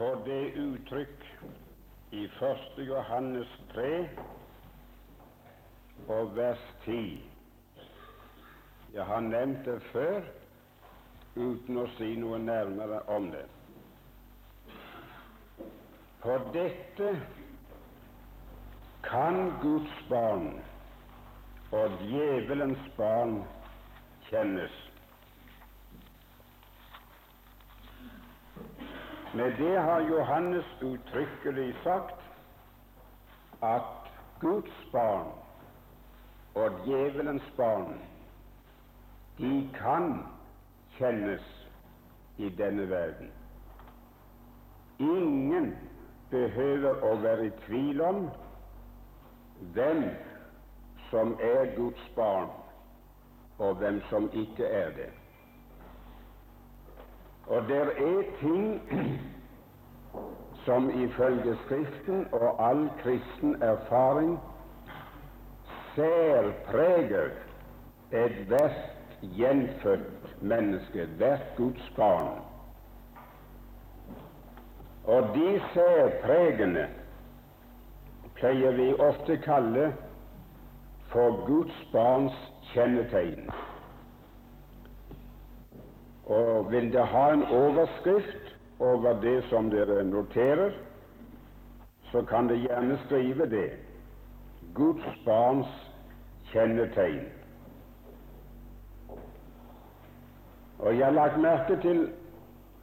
for det uttrykk i 1. Johannes 3 og vers 10. Jeg har nevnt det før uten å si noe nærmere om det. For dette kan Guds barn og djevelens barn kjennes. Med det har Johannes uttrykkelig sagt at Guds barn og djevelens barn de kan kjennes i denne verden. Ingen behøver å være i tvil om hvem som er Guds barn, og hvem som ikke er det. Og det er ting som ifølge Skriften og all kristen erfaring særpreger ethvert gjenfødt menneske, hvert Guds barn. Og de særpregene pleier vi ofte kalle for Guds barns kjennetegn. Og vil det ha en overskrift over det som dere noterer, så kan dere gjerne skrive det Guds barns kjennetegn. Og jeg har lagt merke til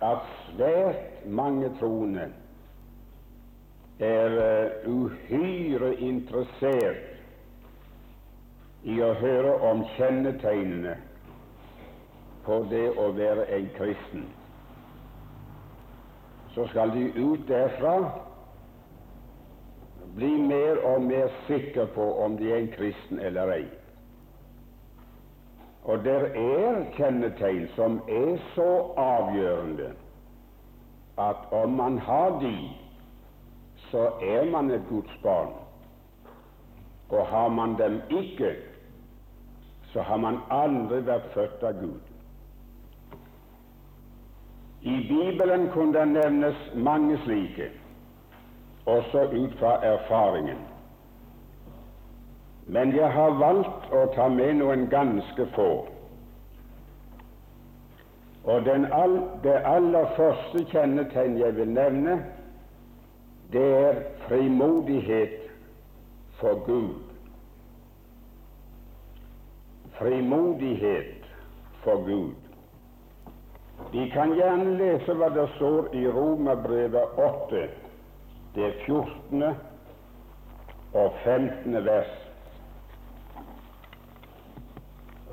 at svært mange troende er uh, uhyre interessert i å høre om kjennetegnene på det å være en kristen. Så skal de ut derfra bli mer og mer sikre på om de er en kristen eller ei. Og det er kjennetegn som er så avgjørende at om man har de, så er man et Guds barn. Og har man dem ikke, så har man aldri vært født av Gud. I Bibelen kunne det nevnes mange slike, også ut fra erfaringen. Men jeg har valgt å ta med noen ganske få. Og all, det aller første kjennetegn jeg vil nevne, det er frimodighet for Gud. Frimodighet for Gud. Vi kan gjerne lese hva det står i Romerbrevet 8, det 14. og 15. vers.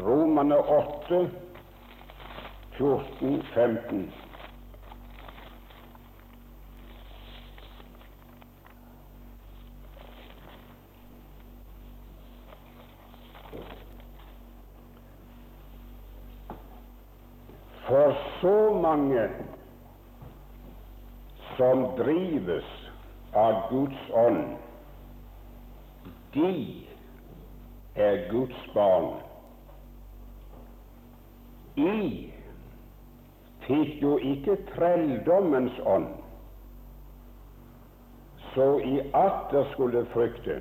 Romerne 8, 14, 15. For så mange som drives av Guds ånd, de er Guds barn. I fikk jo ikke trelldommens ånd, så i atter skulle frykte,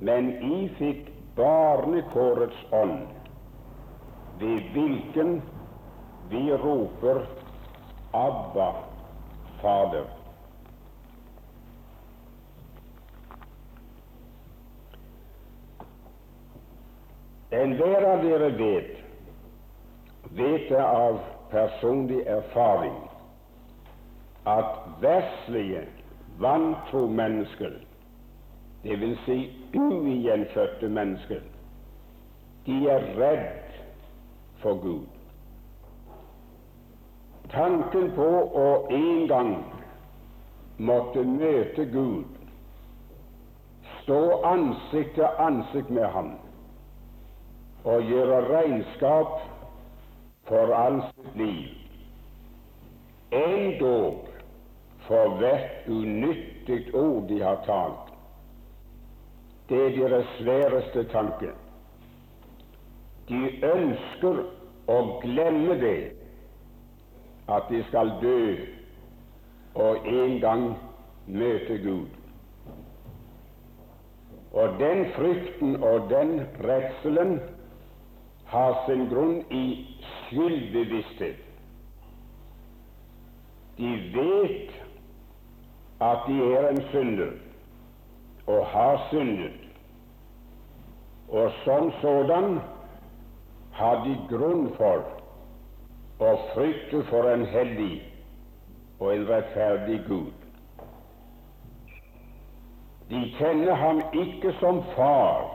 men I fikk barnekårets ånd, ved hvilken vi roper Abba, Fader. Enhver av dere vet vet det av personlig erfaring at verslige, vantro mennesker, dvs. Si ugjenfødte mennesker, de er redd for Gud. Tanken på å en gang måtte møte Gud, stå ansikt til ansikt med Ham og gjøre regnskap for all sitt liv, endog for hvert unyttig ord de har talt. Det er deres sværeste tanke. De ønsker å glemme det, at de skal dø og en gang møte Gud. Og den frykten og den redselen har sin grunn i skyldbevissthet. De vet at de er en synder og har syndet, og som sådan har de grunn for å frykte for en hellig og en rettferdig Gud. De kjenner ham ikke som far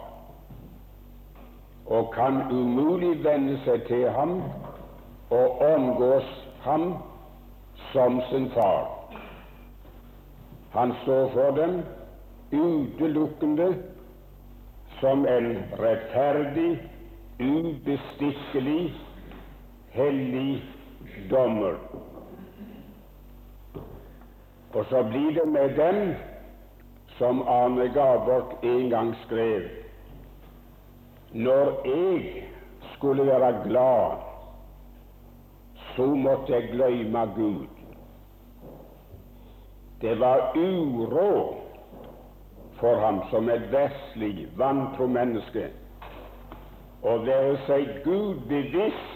og kan umulig venne seg til ham og omgås ham som sin far. Han står for dem utelukkende som en rettferdig, ubestikkelig, hellig dommer. Og så blir det med dem som Arne Garborg en gang skrev Når jeg skulle være glad, så måtte jeg glemme Gud. Det var uro for ham som et verslig, vantro menneske å være seg Gud bevisst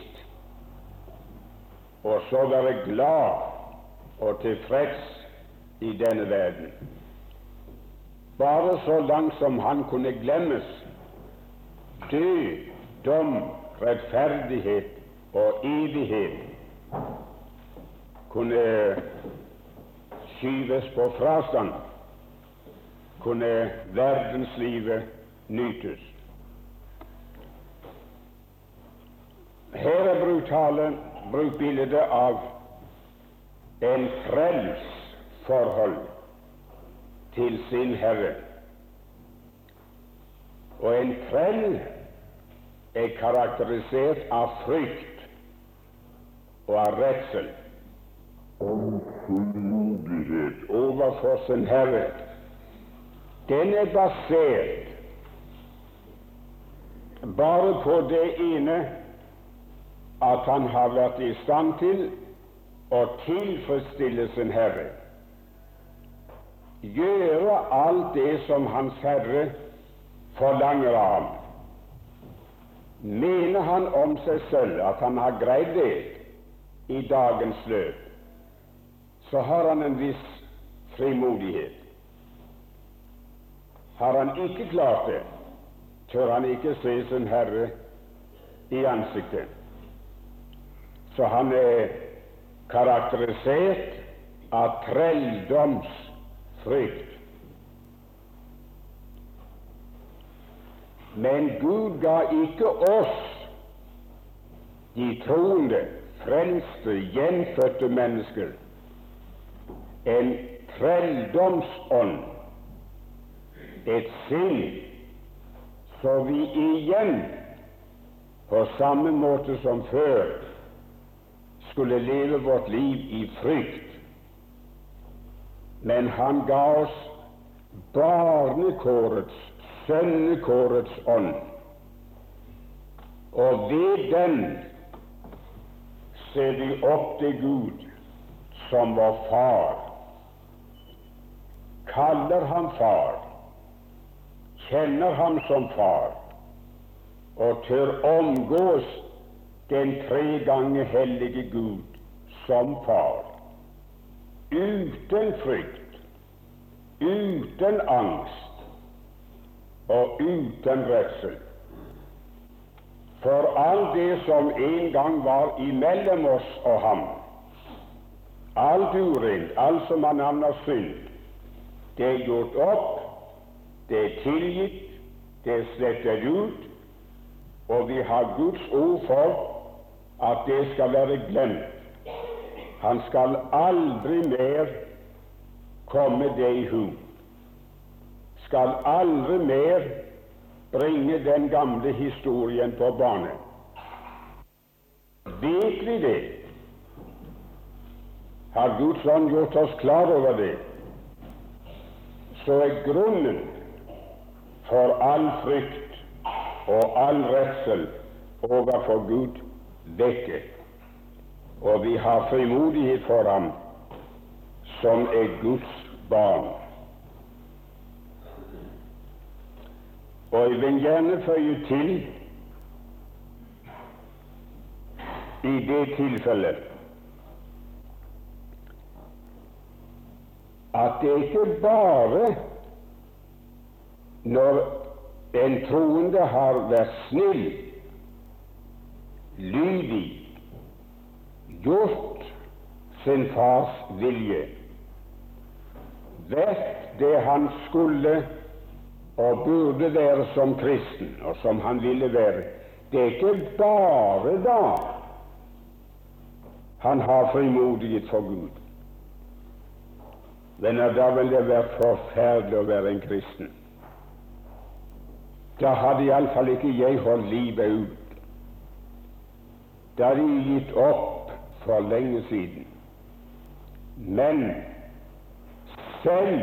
og så være glad og tilfreds i denne verden. Bare så langt som han kunne glemmes død, dom, rettferdighet og evighet kunne skyves på frastand, kunne verdenslivet nytes. Her er brutale brukbildet av en frels forhold til sin Herre. Og en trell er karakterisert av frykt og av redsel og frimodighet overfor sin Herre. Den er basert bare på det ene at han har vært i stand til å tilfredsstille sin Herre gjøre alt det som Hans Herre forlanger av ham. Mener han om seg selv at han har greid det i dagens løp, så har han en viss frimodighet. Har han ikke klart det, tør han ikke se sin Herre i ansiktet. Så han er karakterisert av trelldomsfrykt. Men Gud ga ikke oss, de troende, frelste, gjenfødte mennesker, en trelldomsånd, et sinn, så vi igjen, på samme måte som før, skulle leve vårt liv i frykt men han ga oss barnekårets, sønnekårets ånd. Og ved den ser vi opp til Gud som vår far, kaller ham far, kjenner ham som far og tør omgås den tre ganger hellige Gud som far uten frykt, uten angst og uten redsel. For alt det som en gang var imellom oss og ham, alt urent, alt som han navner synd, det er gjort opp, det er tilgitt, det er slettet ut, og vi har Guds ord for at det skal være glemt. Han skal aldri mer komme det i hu. Skal aldri mer bringe den gamle historien på bane. Vet vi det? Har Guds ånd gjort oss klar over det? Så er grunnen for all frykt og all redsel overfor Gud vekket og vi har frimodighet for ham som er Guds barn. Og jeg vil gjerne føye til i det tilfellet at det ikke bare når en troende har vært snill, lydig, gjort sin fars vilje, vært det han skulle og burde være som kristen, og som han ville være. Det er ikke bare da han har frimodighet for Gud. Men da vil det være forferdelig å være en kristen. Da hadde iallfall ikke jeg holdt livet ut. Da har de gitt opp for lenge siden. Men selv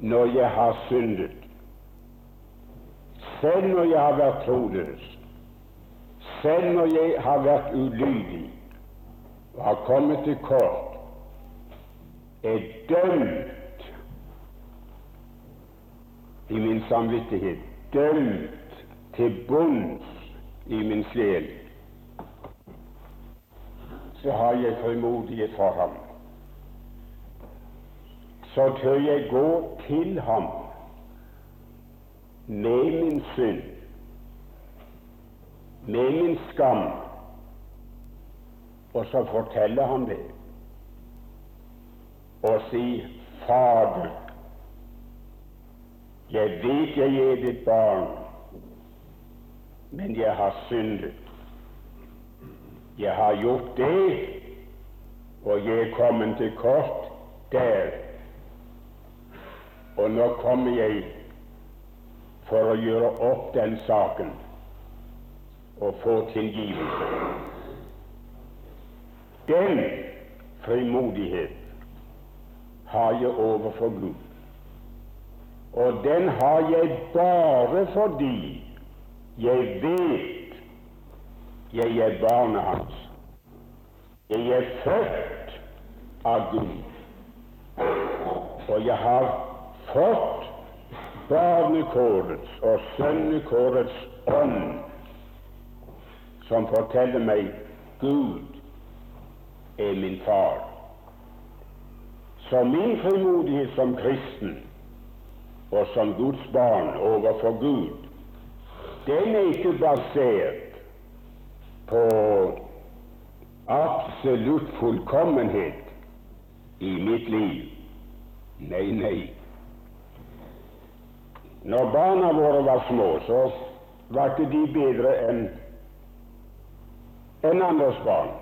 når jeg har syndet, selv når jeg har vært troløs, selv når jeg har vært ulydig og har kommet til kort, er dømt i min samvittighet, dømt til bunns i min sjel, så har jeg frimodighet for ham. Så tør jeg gå til ham med min synd, med min skam, og så fortelle ham det og si Fader, jeg vet jeg er ditt barn, men jeg har syndet. Jeg har gjort det, og jeg er kommet til kort der. Og nå kommer jeg for å gjøre opp den saken og få tilgivelse. Den frimodighet har jeg overfor Gud. Og den har jeg bare fordi jeg vet jeg er barnet hans. Jeg er født av Gud, og jeg har fått barnekårets og sønnekårets ånd, som forteller meg Gud er min far. Så min frimodighet som kristen og som Guds barn overfor Gud, den er ikke basert på absolutt fullkommenhet i mitt liv. Nei, nei. Når barna våre var små, så var ikke de bedre enn en andres barn.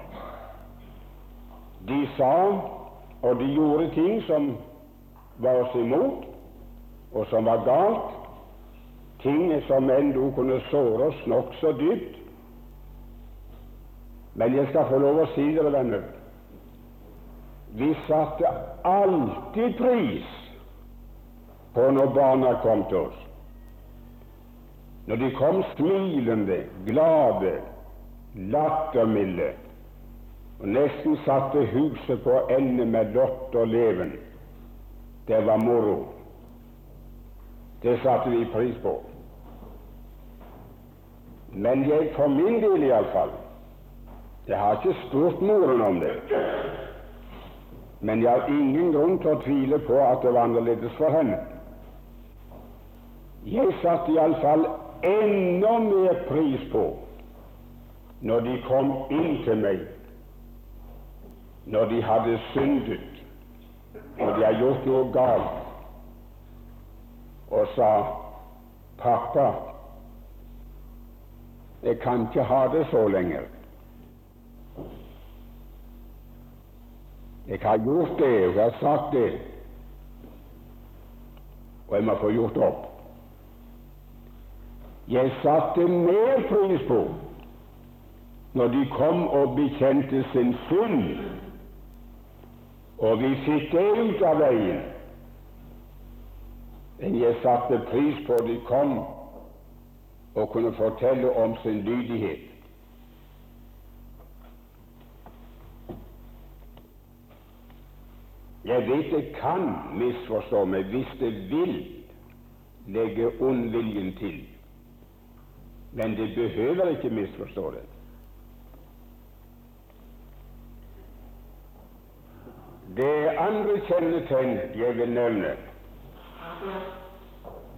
De sa og de gjorde ting som var oss imot, og som var galt, ting som ennå kunne såre oss nokså dypt. Men jeg skal få lov å si dere, venner, vi satte alltid pris på når barna kom til oss. Når de kom smilende, glade, lattermilde, og nesten satte huset på ende med lott og leven. Det var moro. Det satte vi pris på. Men jeg for min del iallfall Jeg har ikke spurt moren om det. Men jeg har ingen grunn til å tvile på at det var annerledes for henne. Jeg satte iallfall enda mer pris på når de kom inn til meg når de hadde syndet, når de hadde gjort noe galt, og sa 'Pappa, jeg kan ikke ha det så lenger'. Jeg har gjort det, og jeg har sagt det, og jeg må få gjort opp. Jeg satte mer pris på når de kom og bekjente sin synd og vi fikk det ut av veien. Men jeg satte pris på de kom og kunne fortelle om sin lydighet. Jeg vet det kan misforstå meg hvis det vil legge ondviljen til, men det behøver ikke misforstå det. Det andre kjennetegn jeg vil nevne,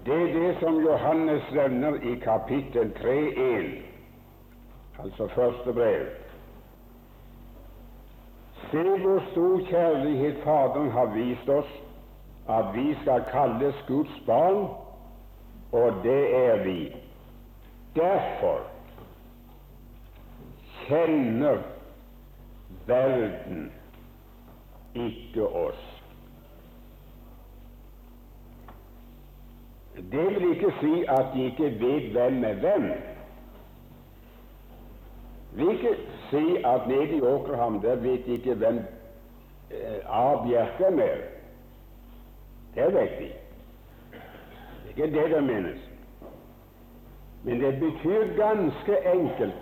det er det som Johannes nevner i kapittel 3.1, altså første brev. Se hvor stor kjærlighet Faderen har vist oss, at vi skal kalles Guds barn, og det er vi. Derfor kjenner verden ikke oss. Det vil ikke si at de ikke vet hvem er hvem. Vil ikke si at nede i Åkerham der vet ikke hvem eh, A. Bjerkan er. Det vet de. Det er ikke det det menes. Men det betyr ganske enkelt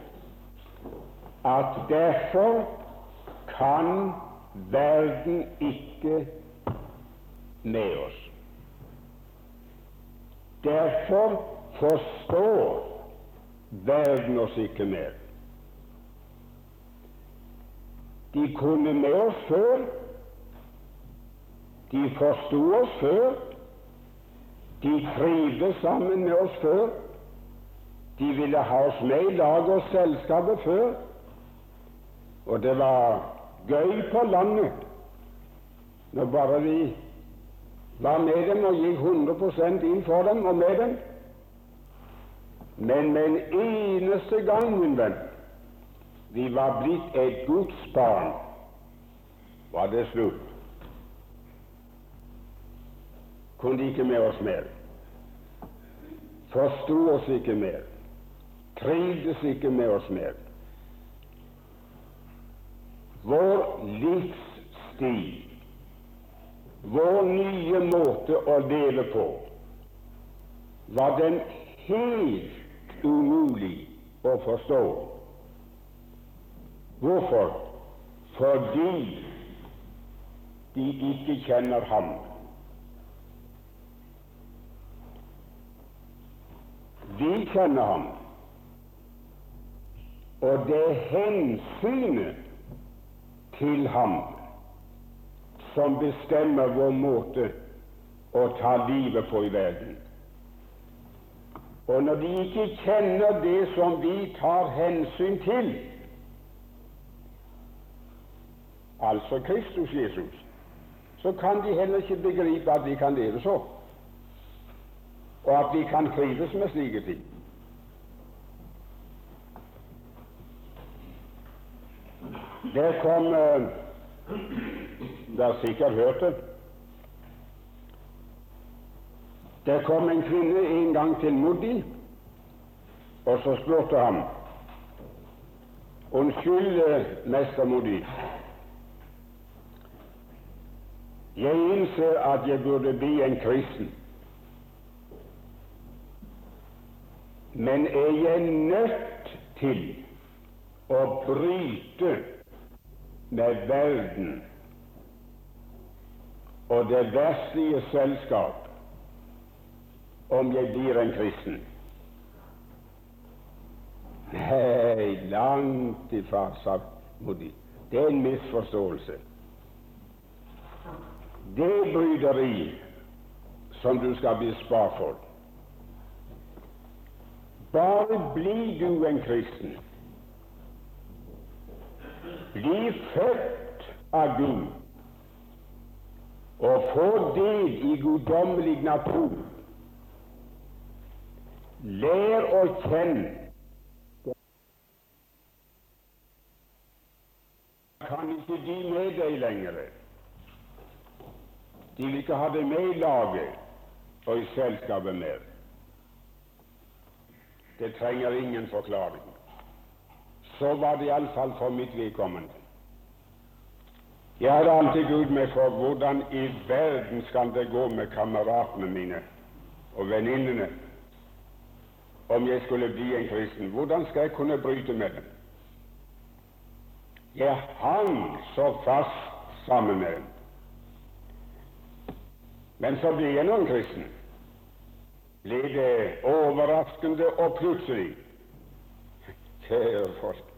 at derfor kan verden ikke med oss. Derfor forstår verden oss ikke mer. De kunne med oss før, de forsto oss før, de trivdes sammen med oss før, de ville ha oss med i laget og selskapet før, og det var gøy på landet. Når bare vi var med dem og gikk 100 inn for dem og med dem. Men med en eneste gang, min venn, vi var blitt et Guds barn, var det slutt. Kunne ikke med oss mer. Forsto oss ikke mer. Trivdes ikke med oss mer. Vår livsstil vår nye måte å leve på var den helt umulig å forstå. Hvorfor? Fordi de ikke kjenner ham. Vi kjenner ham, og det er hensynet til ham som bestemmer vår måte å ta livet på i verden. Og når de ikke kjenner det som vi tar hensyn til, altså Kristus Jesus, så kan de heller ikke begripe at vi kan leve så, og at vi kan trives med slike ting. Der kom eh, dere sikkert hørt det. Der kom en kvinne en gang til Modi, og så spurte han Unnskyld, mester Modi. Jeg innser at jeg burde bli en kristen. Men er jeg nødt til å bryte med verden og det verdslige selskap om jeg blir en kristen. Nei, langt ifra, sa Modi. Det er en misforståelse. Det bryderi som du skal bli spart for Bare bli du en kristen. Bli født av Gud og få del i guddommelig natur. Lær å kjenne kan ikke de med deg lenger. De vil ikke ha det med i laget og i selskapet mer. Det trenger ingen forklaring. Så var det iallfall for mitt vedkommende. Jeg hadde alltid Gud meg for hvordan i verden skal det gå med kameratene mine og venninnene om jeg skulle bli en kristen. Hvordan skal jeg kunne bryte med dem? Jeg hang så fast sammen med dem. Men så ble jeg nå en kristen. Blir det overraskende og plutselig. Kjære folk,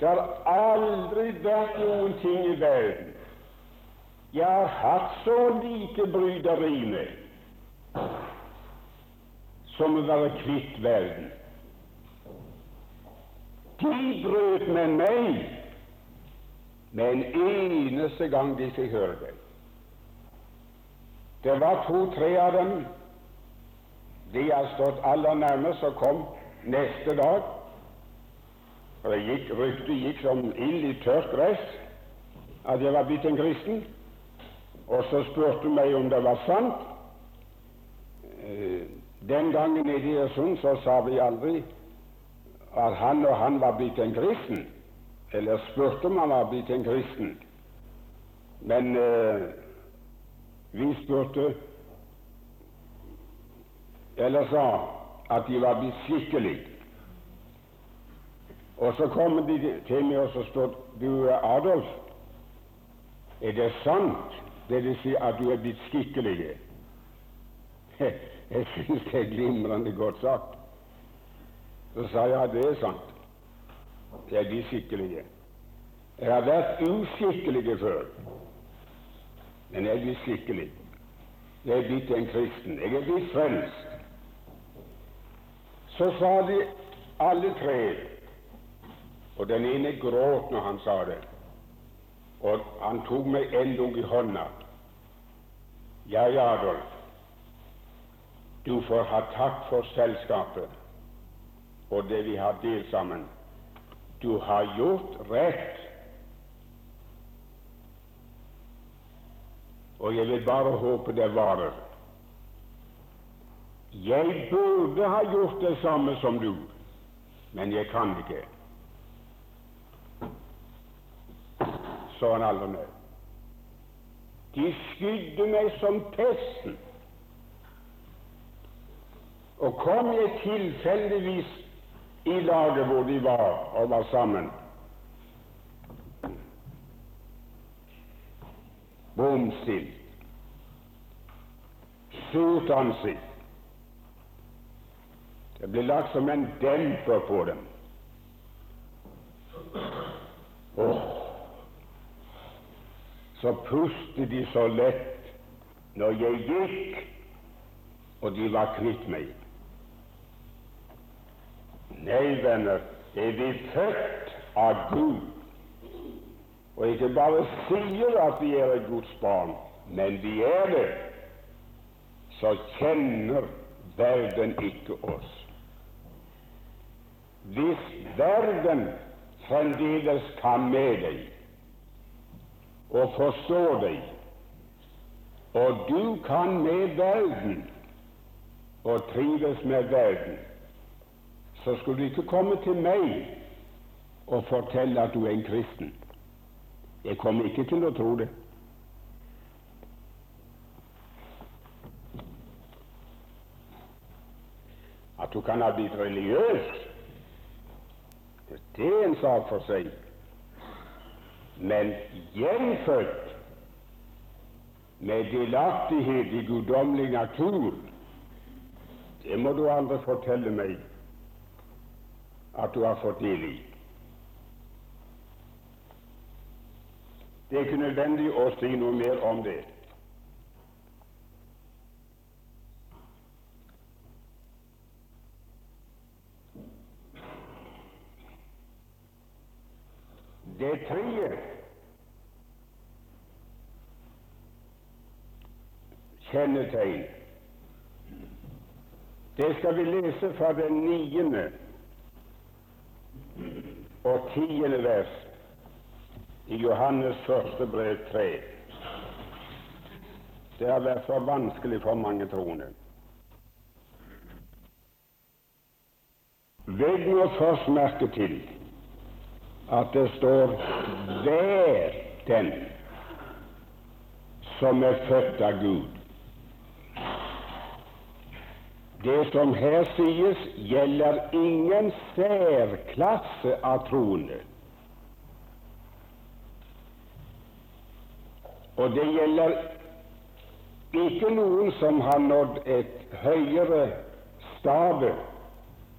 det har aldri vært noen ting i verden jeg har hatt så lite bryderi med som å være kvitt verden. De brøt med meg med en eneste gang de fikk høre det. Det var to-tre av dem de har stått aller nærmest, og kom neste dag. Gikk, Ryktet gikk som ild i tørt gress at jeg var blitt en kristen. Og så spurte meg om det var sant. Eh, den gangen i Egersund så sa vi aldri at han og han var blitt en kristen, eller spurte om han var blitt en kristen. Men eh, vi spurte eller sa at de var blitt skikkelig. Og så kommer de til meg og så står du, Adolf, er det sant det de sier at du er blitt skikkelig? Jeg syns det er glimrende godt sagt. Så sa jeg at det er sant. Jeg er blitt skikkelig. Jeg har vært uskikkelig før, men jeg er blitt skikkelig. Jeg er blitt en kristen. Jeg er blitt frelst. Så sa de alle tre, og den ene gråt når han sa det, og han tok meg endog i hånda. Ja, ja, Adolf, du får ha takk for selskapet og det vi har delt sammen. Du har gjort rett. Og jeg vil bare håpe det varer. Jeg burde ha gjort det samme som du, men jeg kan ikke. Så han aldri ned. De skydde meg som pesten. Og kom jeg tilfeldigvis i laget hvor de var og var sammen Bomstilt, sort ansikt. Det ble lagt som en demper på dem. Oh. Så pustet de så lett når jeg gikk, og de var kvitt meg. Nei, venner, er vi født av Gud, og ikke bare sier at vi er et Guds barn, men vi er det, så kjenner verden ikke oss. Hvis verden fremdeles kan med deg og forstår deg, og du kan med verden og trives med verden, så skulle du ikke komme til meg og fortelle at du er en kristen. Jeg kommer ikke til å tro det. At du kan ha blitt religiøs, det er en sak for seg. Men gjenfødt med delaktighet i guddommelig natur, det må du aldri fortelle meg at du har fått del i. Det er ikke nødvendig å si noe mer om det. Det tredje kjennetegn. Det skal vi lese fra den niende og tiende vers i Johannes første brev 3. Det har vært for vanskelig for mange troende. Legg nå først merke til at det står 'hver den som er født av Gud'. Det som her sies, gjelder ingen særklasse av troende. Og det gjelder ikke noen som har nådd et høyere stade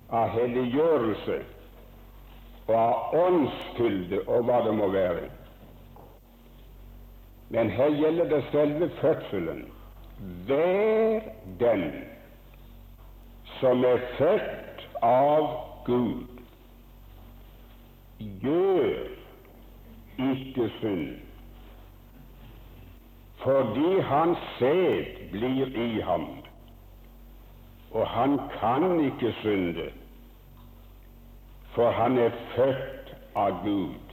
av helliggjørelse og av åndsfylde og hva det må være. Men her gjelder det selve fødselen. Vær den som er født av Gud, gjør ikke synd, fordi hans sæd blir i ham, og han kan ikke synde, for han er født av Gud.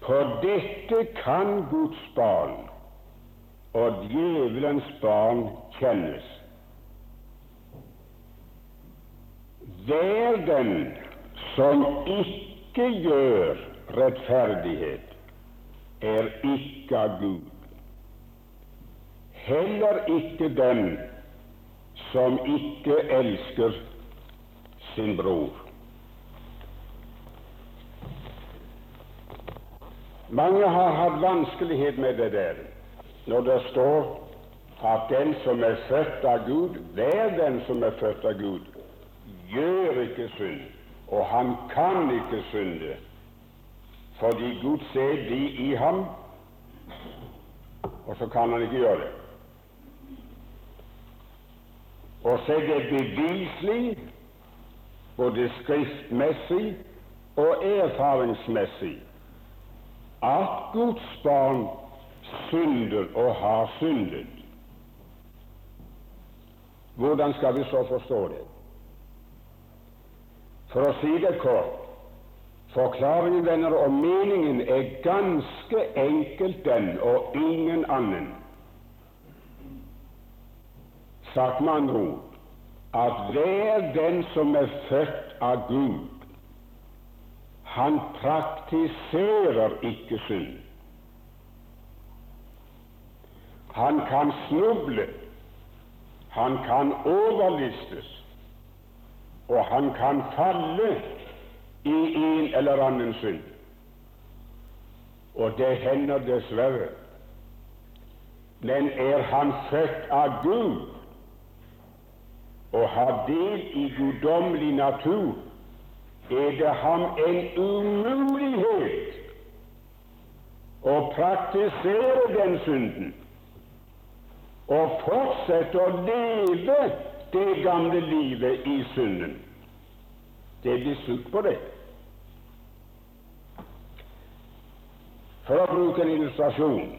På dette kan Guds barn og djevelens barn kjennes. Hver den som ikke gjør rettferdighet, er ikke av Gud. Heller ikke den som ikke elsker sin bror. Mange har hatt vanskelighet med det der når det står at den som er født av Gud, hver den som er født av Gud, gjør ikke synd, og han kan ikke synde, fordi Gud ser de i ham, og så kan han ikke gjøre det. Og så er det beviselig, både skriftmessig og erfaringsmessig, at Guds barn synder og har syndet. Hvordan skal vi så forstå det? For å si det kort forklaringen, venner, og meningen er ganske enkelt den og ingen annen. Sagt med andre ord at hver den som er født av Gud, han praktiserer ikke synd. Han kan snuble, han kan overlistes, og han kan falle i en eller annen synd. Og det hender dessverre. Men er han født av Gud og har del i guddommelig natur, er det ham en umulighet å praktisere den synden og fortsette å leve det gamle livet i synden. Det blir slutt på det. For å bruke en illustrasjon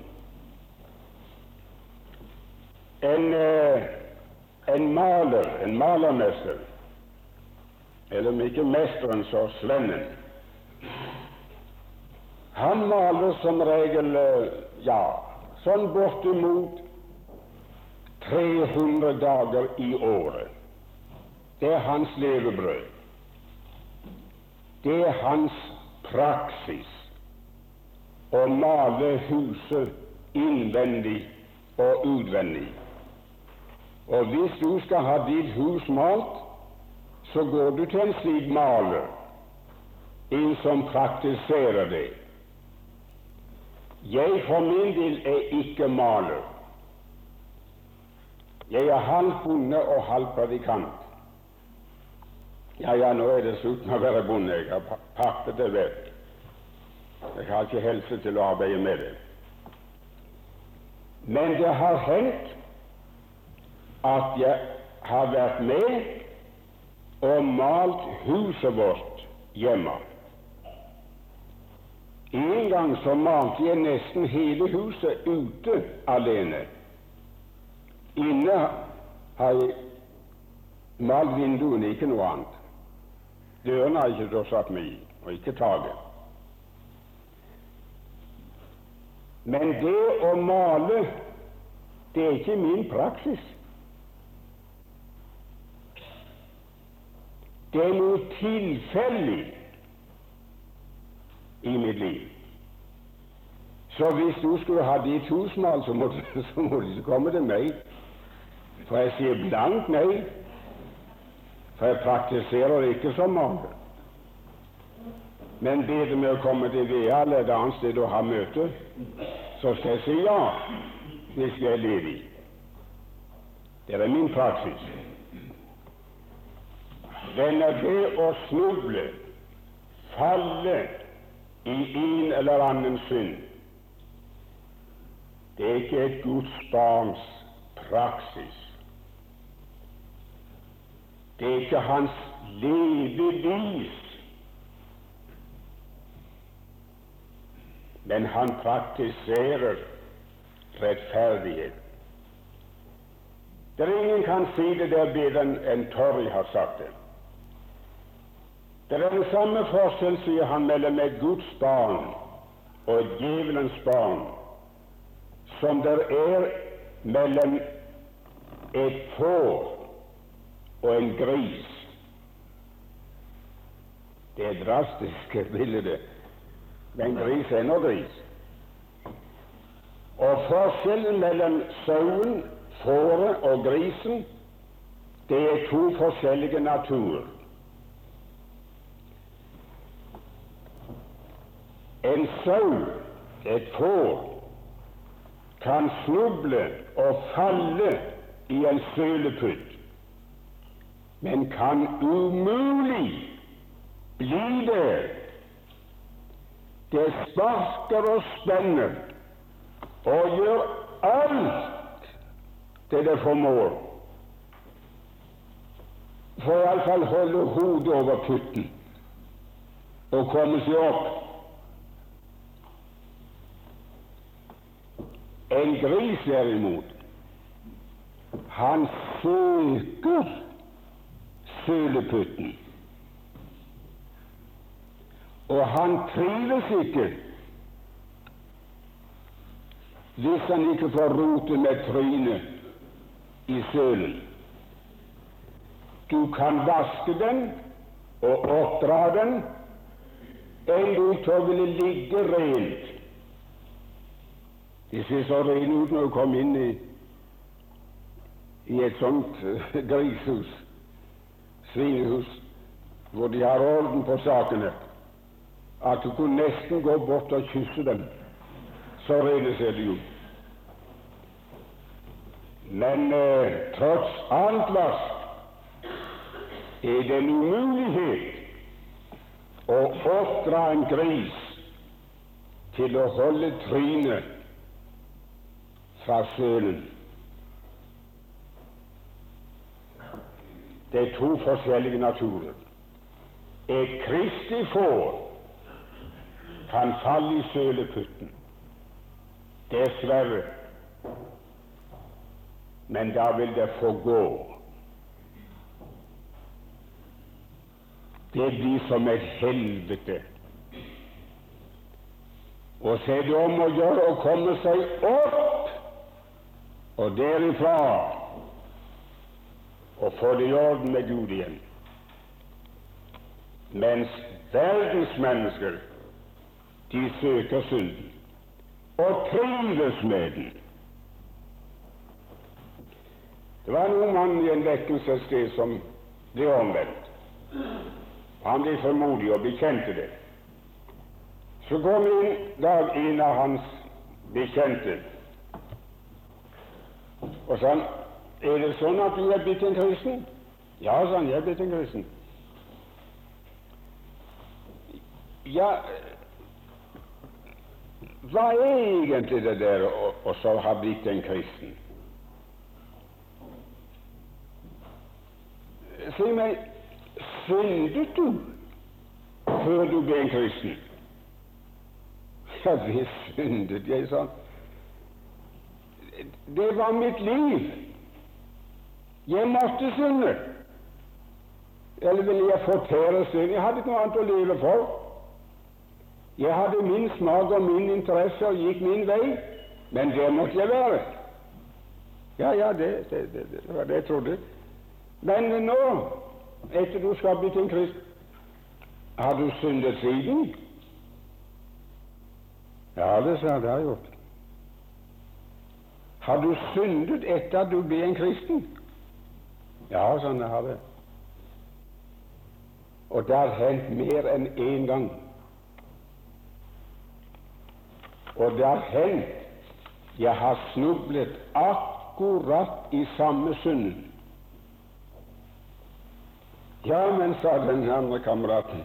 en, eh, en maler, en malermester, eller om ikke mesteren, så svennen, han maler som regel eh, ja, sånn bortimot 300 dager i året. Det er hans levebrød. Det er hans praksis å male huset innvendig og utvendig. Og hvis du skal ha ditt hus malt, så går du til en slik maler, en som praktiserer det. Jeg for min del er ikke maler. Jeg er halvt bonde og halvt predikant. Ja, ja, nå er det slutt med å være bonde. Jeg har pakket det vekk. Jeg har ikke helse til å arbeide med det. Men det har hendt at jeg har vært med og malt huset vårt hjemme. En gang så malte jeg nesten hele huset ute alene. Inne har jeg malt vinduene, ikke noe annet. Dørene har jeg ikke satt meg i, og ikke taket. Men det å male, det er ikke min praksis. Det er noe tilfeldig i mitt liv. Så hvis du skulle ha de husmal, så må, du ikke komme til meg. For jeg sier blankt nei. For jeg praktiserer ikke som mange. Men ber du meg å komme til VEA eller et annet sted og ha møte, så skal jeg si ja. det skal jeg leve i. Det er min praksis. Den er det å snuble, falle i en eller annen synd. Det er ikke et Guds praksis. Det er ikke hans levevis. Men han praktiserer rettferdighet. Det er ingen kan si det der bedre enn Torry har sagt det. Det er den samme forskjell, sier han, mellom et Guds barn og et djevelens barn som det er mellom et får og en gris. Det er drastiske bilder, men gris er nå gris. Og forskjellen mellom sauen, fåret og grisen, det er to forskjellige naturer. En sau, et får, kan snuble og falle i en sølepytt, men kan umulig bli der. Det sparker og spenner og gjør alt det det formår for iallfall holde hodet over putten og komme seg opp. En gris, derimot, han søker sølepytten. Og han trives ikke hvis han ikke får rote med trynet i sølen. Du kan vaske den og oppdra den, eller utover det ligge rent. De ser så rene ut når du kommer inn i, i et sånt uh, grisehus, svinehus, hvor de har orden på sakene, at du kunne nesten gå bort og kysse dem. Så rene ser de ut. Men eh, tross alt Lars, er det en umulighet å oppdra en gris til å holde trynet fra sølen. Det er to forskjellige naturer. Et kristig får kan falle i sølepytten, dessverre, men da vil det få gå. Det blir som et helvete. Og så er det om å gjøre å komme seg opp, og derifra og få det i orden med Gud igjen. Mens verdens mennesker, de søker synden og trives med den. Det var en ung mann i en vekkelse et sted som ble omvendt. Han ble formodig og bekjente det. Så kom en dag en av hans bekjente og sa han, er det sånn at du er blitt en kristen? Ja, sa han, jeg er blitt en kristen. Ja, hva er egentlig det der å, å så ha blitt en kristen? Si meg, syndet du før du ble en kristen? Ja, visst syndet jeg, sa. Det var mitt liv. Jeg måtte synde. Eller ville jeg fortære synd? Jeg hadde ikke noe annet å leve for. Jeg hadde min smak og min interesse og gikk min vei, men det måtte jeg være. Ja, ja, det, det, det, det var det jeg trodde. Men nå, etter du skal bli en kristen, har du syndet siden? Ja, det sa jeg, det har jeg gjort. Har du syndet etter at du ble en kristen? Ja, sånn jeg har det. Og det har hendt mer enn én gang. Og det har hendt Jeg har snublet akkurat i samme sunden. Ja, men, sa den andre kameraten,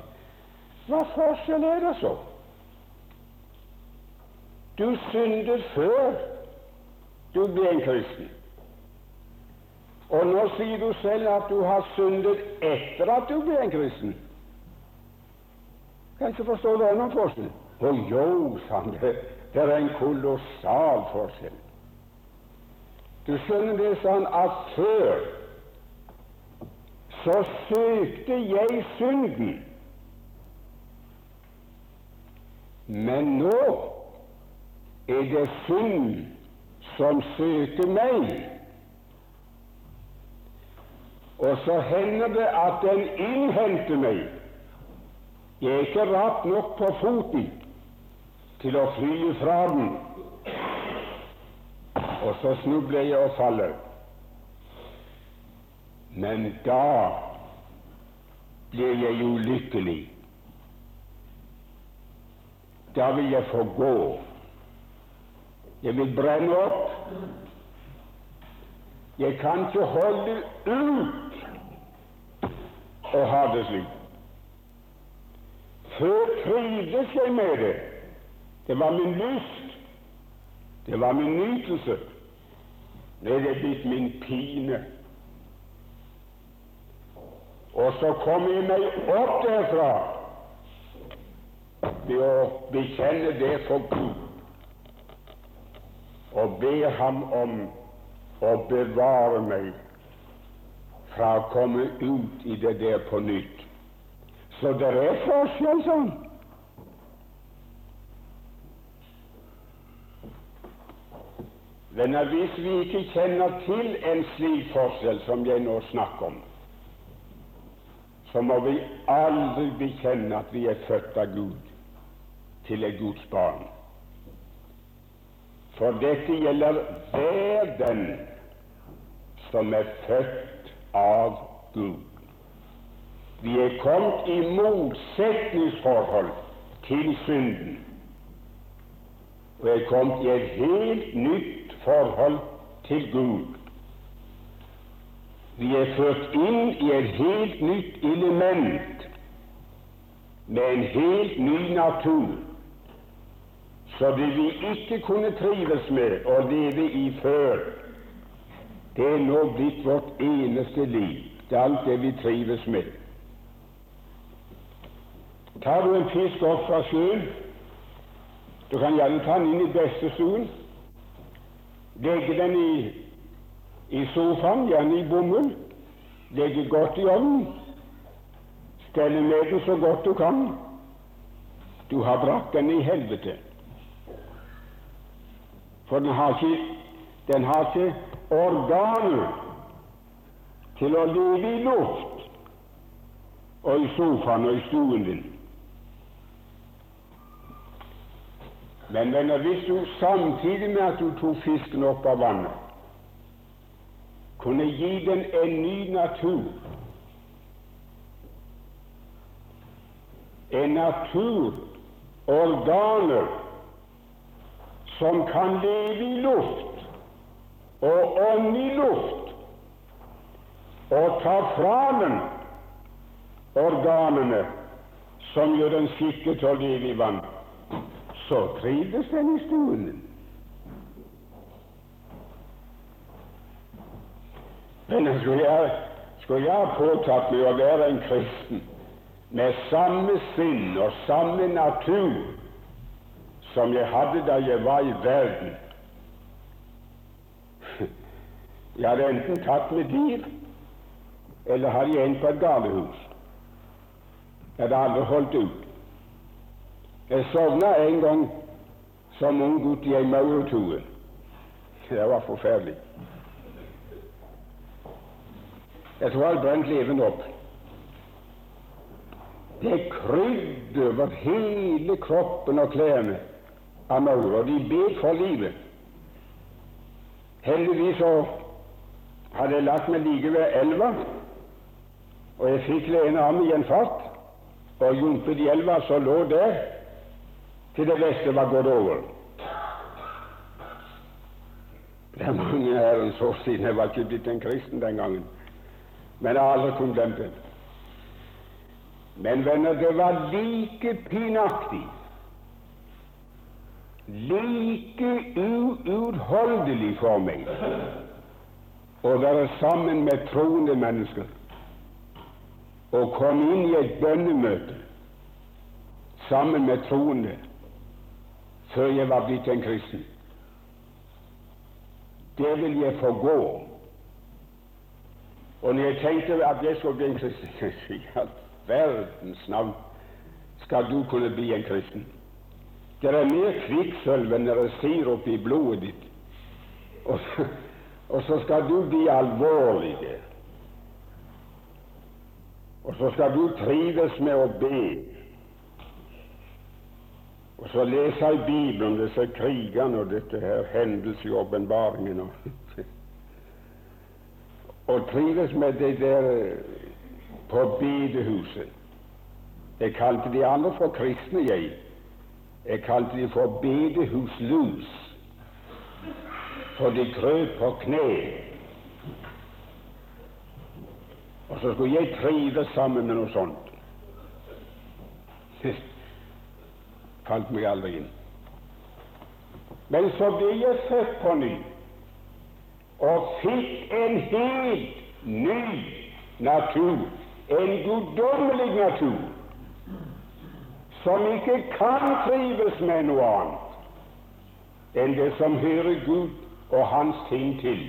hva forskjell er det så? Du syndet før du ble en kristen. Og nå sier du selv at du har syndet etter at du ble en kristen. Kan ikke forstå det er noen forskjell. Å jo, sa han, det, det er en kolossal forskjell. Du skjønner det, sånn at før så søkte jeg synden. Men nå er det synd som søker meg. Og så hender det at den innhenter meg. Jeg er ikke ratt nok på foten til å fly fra den. Og så snubler jeg og faller. Men da blir jeg ulykkelig. Da vil jeg få gå. Jeg vil brenne opp. Jeg kan ikke holde ut å ha det slik. Før trivdes jeg med det. Det var min lyst. Det var min nytelse. Nå er det blitt min pine. Og så kom jeg meg opp derfra ved å bekjenne det for Gud og be ham om å bevare meg fra å komme ut i det der på nytt. Så det er forskjell sånn. Men hvis vi ikke kjenner til en slik forskjell som jeg nå snakker om, så må vi aldri bekjenne at vi er født av Gud til et Guds barn. For dette gjelder hver den som er født av Gud. Vi er kommet i motsetningsforhold til synden og er kommet i et helt nytt forhold til Gud. Vi er ført inn i et helt nytt element med en helt ny natur så det vi ikke kunne trives med å leve i før, det er nå blitt vårt eneste liv. Det er alt det vi trives med. Tar du en fisk opp fra sjøen, du kan gjerne ta den inn i bestestuen, legge den i, i sofaen, gjerne i bomull, legge godt i ovnen, stelle med den så godt du kan. Du har brakt den i helvete. For den har ikke, den har ikke organer til å leve i luft og i sofaen og i stuen din. Men venner, hvis du samtidig med at du tok fisken opp av vannet, kunne gi den en ny natur, en natur, organer, som kan leve i luft og ånd i luft, og ta fra den organene som gjør den skikket til å leve i vann, så trives den i stolen. Men skulle jeg, skulle jeg ha påtatt meg å være en kristen med samme sinn og samme natur som jeg hadde da jeg var i verden. Jeg hadde enten tatt med dyr, eller hadde jeg endt på et galehus. Jeg hadde aldri holdt ut. Jeg sovna en gang som ung gutt i ei maurtue. Det var forferdelig. Jeg tror jeg brant levende opp. Det krydde over hele kroppen og klærne av maur, og de bet for livet. Heldigvis så hadde jeg lagt meg like ved elva, og jeg fikk det ene armen i en fart og jumpet i elva så lå der, til det beste var gått over. Det er mange herrens år siden. Jeg var ikke blitt en kristen den gangen. Men jeg har aldri kunnet glemme det. Men venner, det var like pinaktig, like uutholdelig for meg å være sammen med troende mennesker og komme inn i et bønnemøte sammen med troende før jeg var blitt en kristen. Det vil jeg forgå. Og når jeg tenkte at jeg skulle bli en kristen I all verdens navn skal du kunne bli en kristen. Det er mer kvikksølv enn det er sirup i blodet ditt. Og, og så skal du bli alvorlig. Og så skal du trives med å be. Og så lese i Bibelen disse krigene og dette her hendelser i åpenbaringen. Og, og trives med det der på bedehuset. Jeg kalte de andre for kristne, jeg. Jeg kalte de for bedehuslus, for de krøp på kne. Og så skulle jeg trives sammen med noe sånt. Falt meg aldri inn. Men så ble jeg født på ny og fikk en helt ny natur, en guddommelig natur, som ikke kan trives med noe annet enn det som hører Gud og Hans ting til.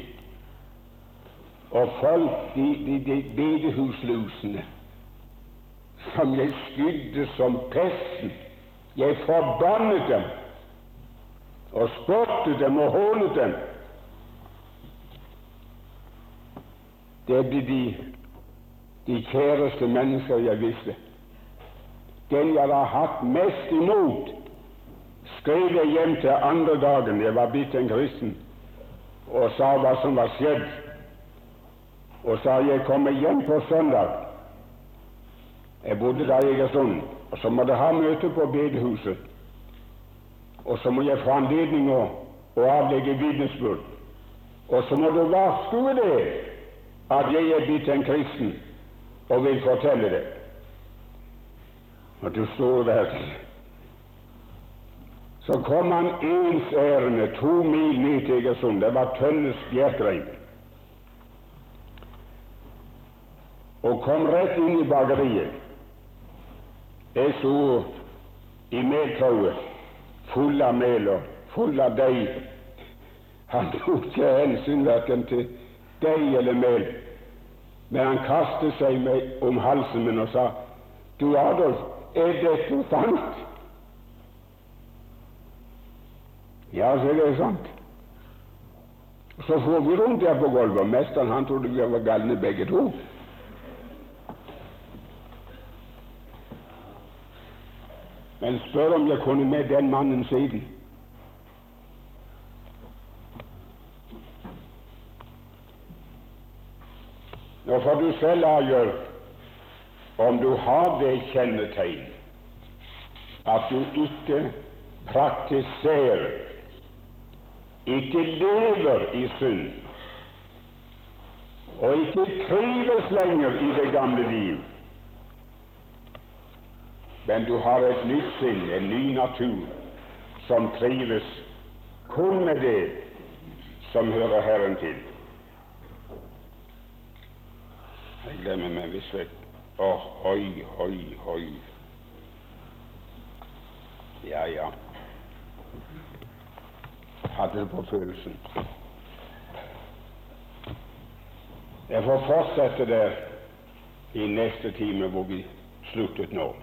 Og folk, de, de, de bedehuslusene, som jeg skydde som pesten jeg forbannet dem og spottet dem og hånet dem. Det ble de, de kjæreste mennesker jeg visste. Den jeg har hatt mest imot, skrev jeg hjem til andre dagen jeg var blitt en kristen, og sa hva som var skjedd. Og sa jeg kommer hjem på søndag. Jeg bodde da i Egersund. Og så må det ha møte på bedehuset. Og så må jeg få anledning å, å avlegge vitnesbyrd. Og så må du varskue det at jeg er blitt en kristen og vil fortelle det. Og du står der Så kom han ensærende to mil ned til Egersund. Det var Tønnes bjerkreim. Og kom rett inn i bakeriet. Jeg sto i meltauet, full av mel og full av deig. Han tok ikke hensyn verken til deig eller mel, men han kastet seg meg om halsen min og sa, Du Adolf, er dette sant? Ja, så er det sant. Så får vi rundt der på gulvet, og mesteren han trodde vi var galne begge to. Men spør om jeg kunne med den mannen siden. Nå får du selv avgjøre om du har det kjennetegn at du ikke praktiserer, ikke lever i synd, og ikke trives lenger i det gamle liv men du har et nytt sinn, en ny natur, som trives kun med det som hører Herren til. Jeg glemmer meg visst vekk. Åh, oi, oi, oi. Ja, ja. Hadde det på følelsen. Jeg får fortsette der i neste time, hvor vi sluttet nå.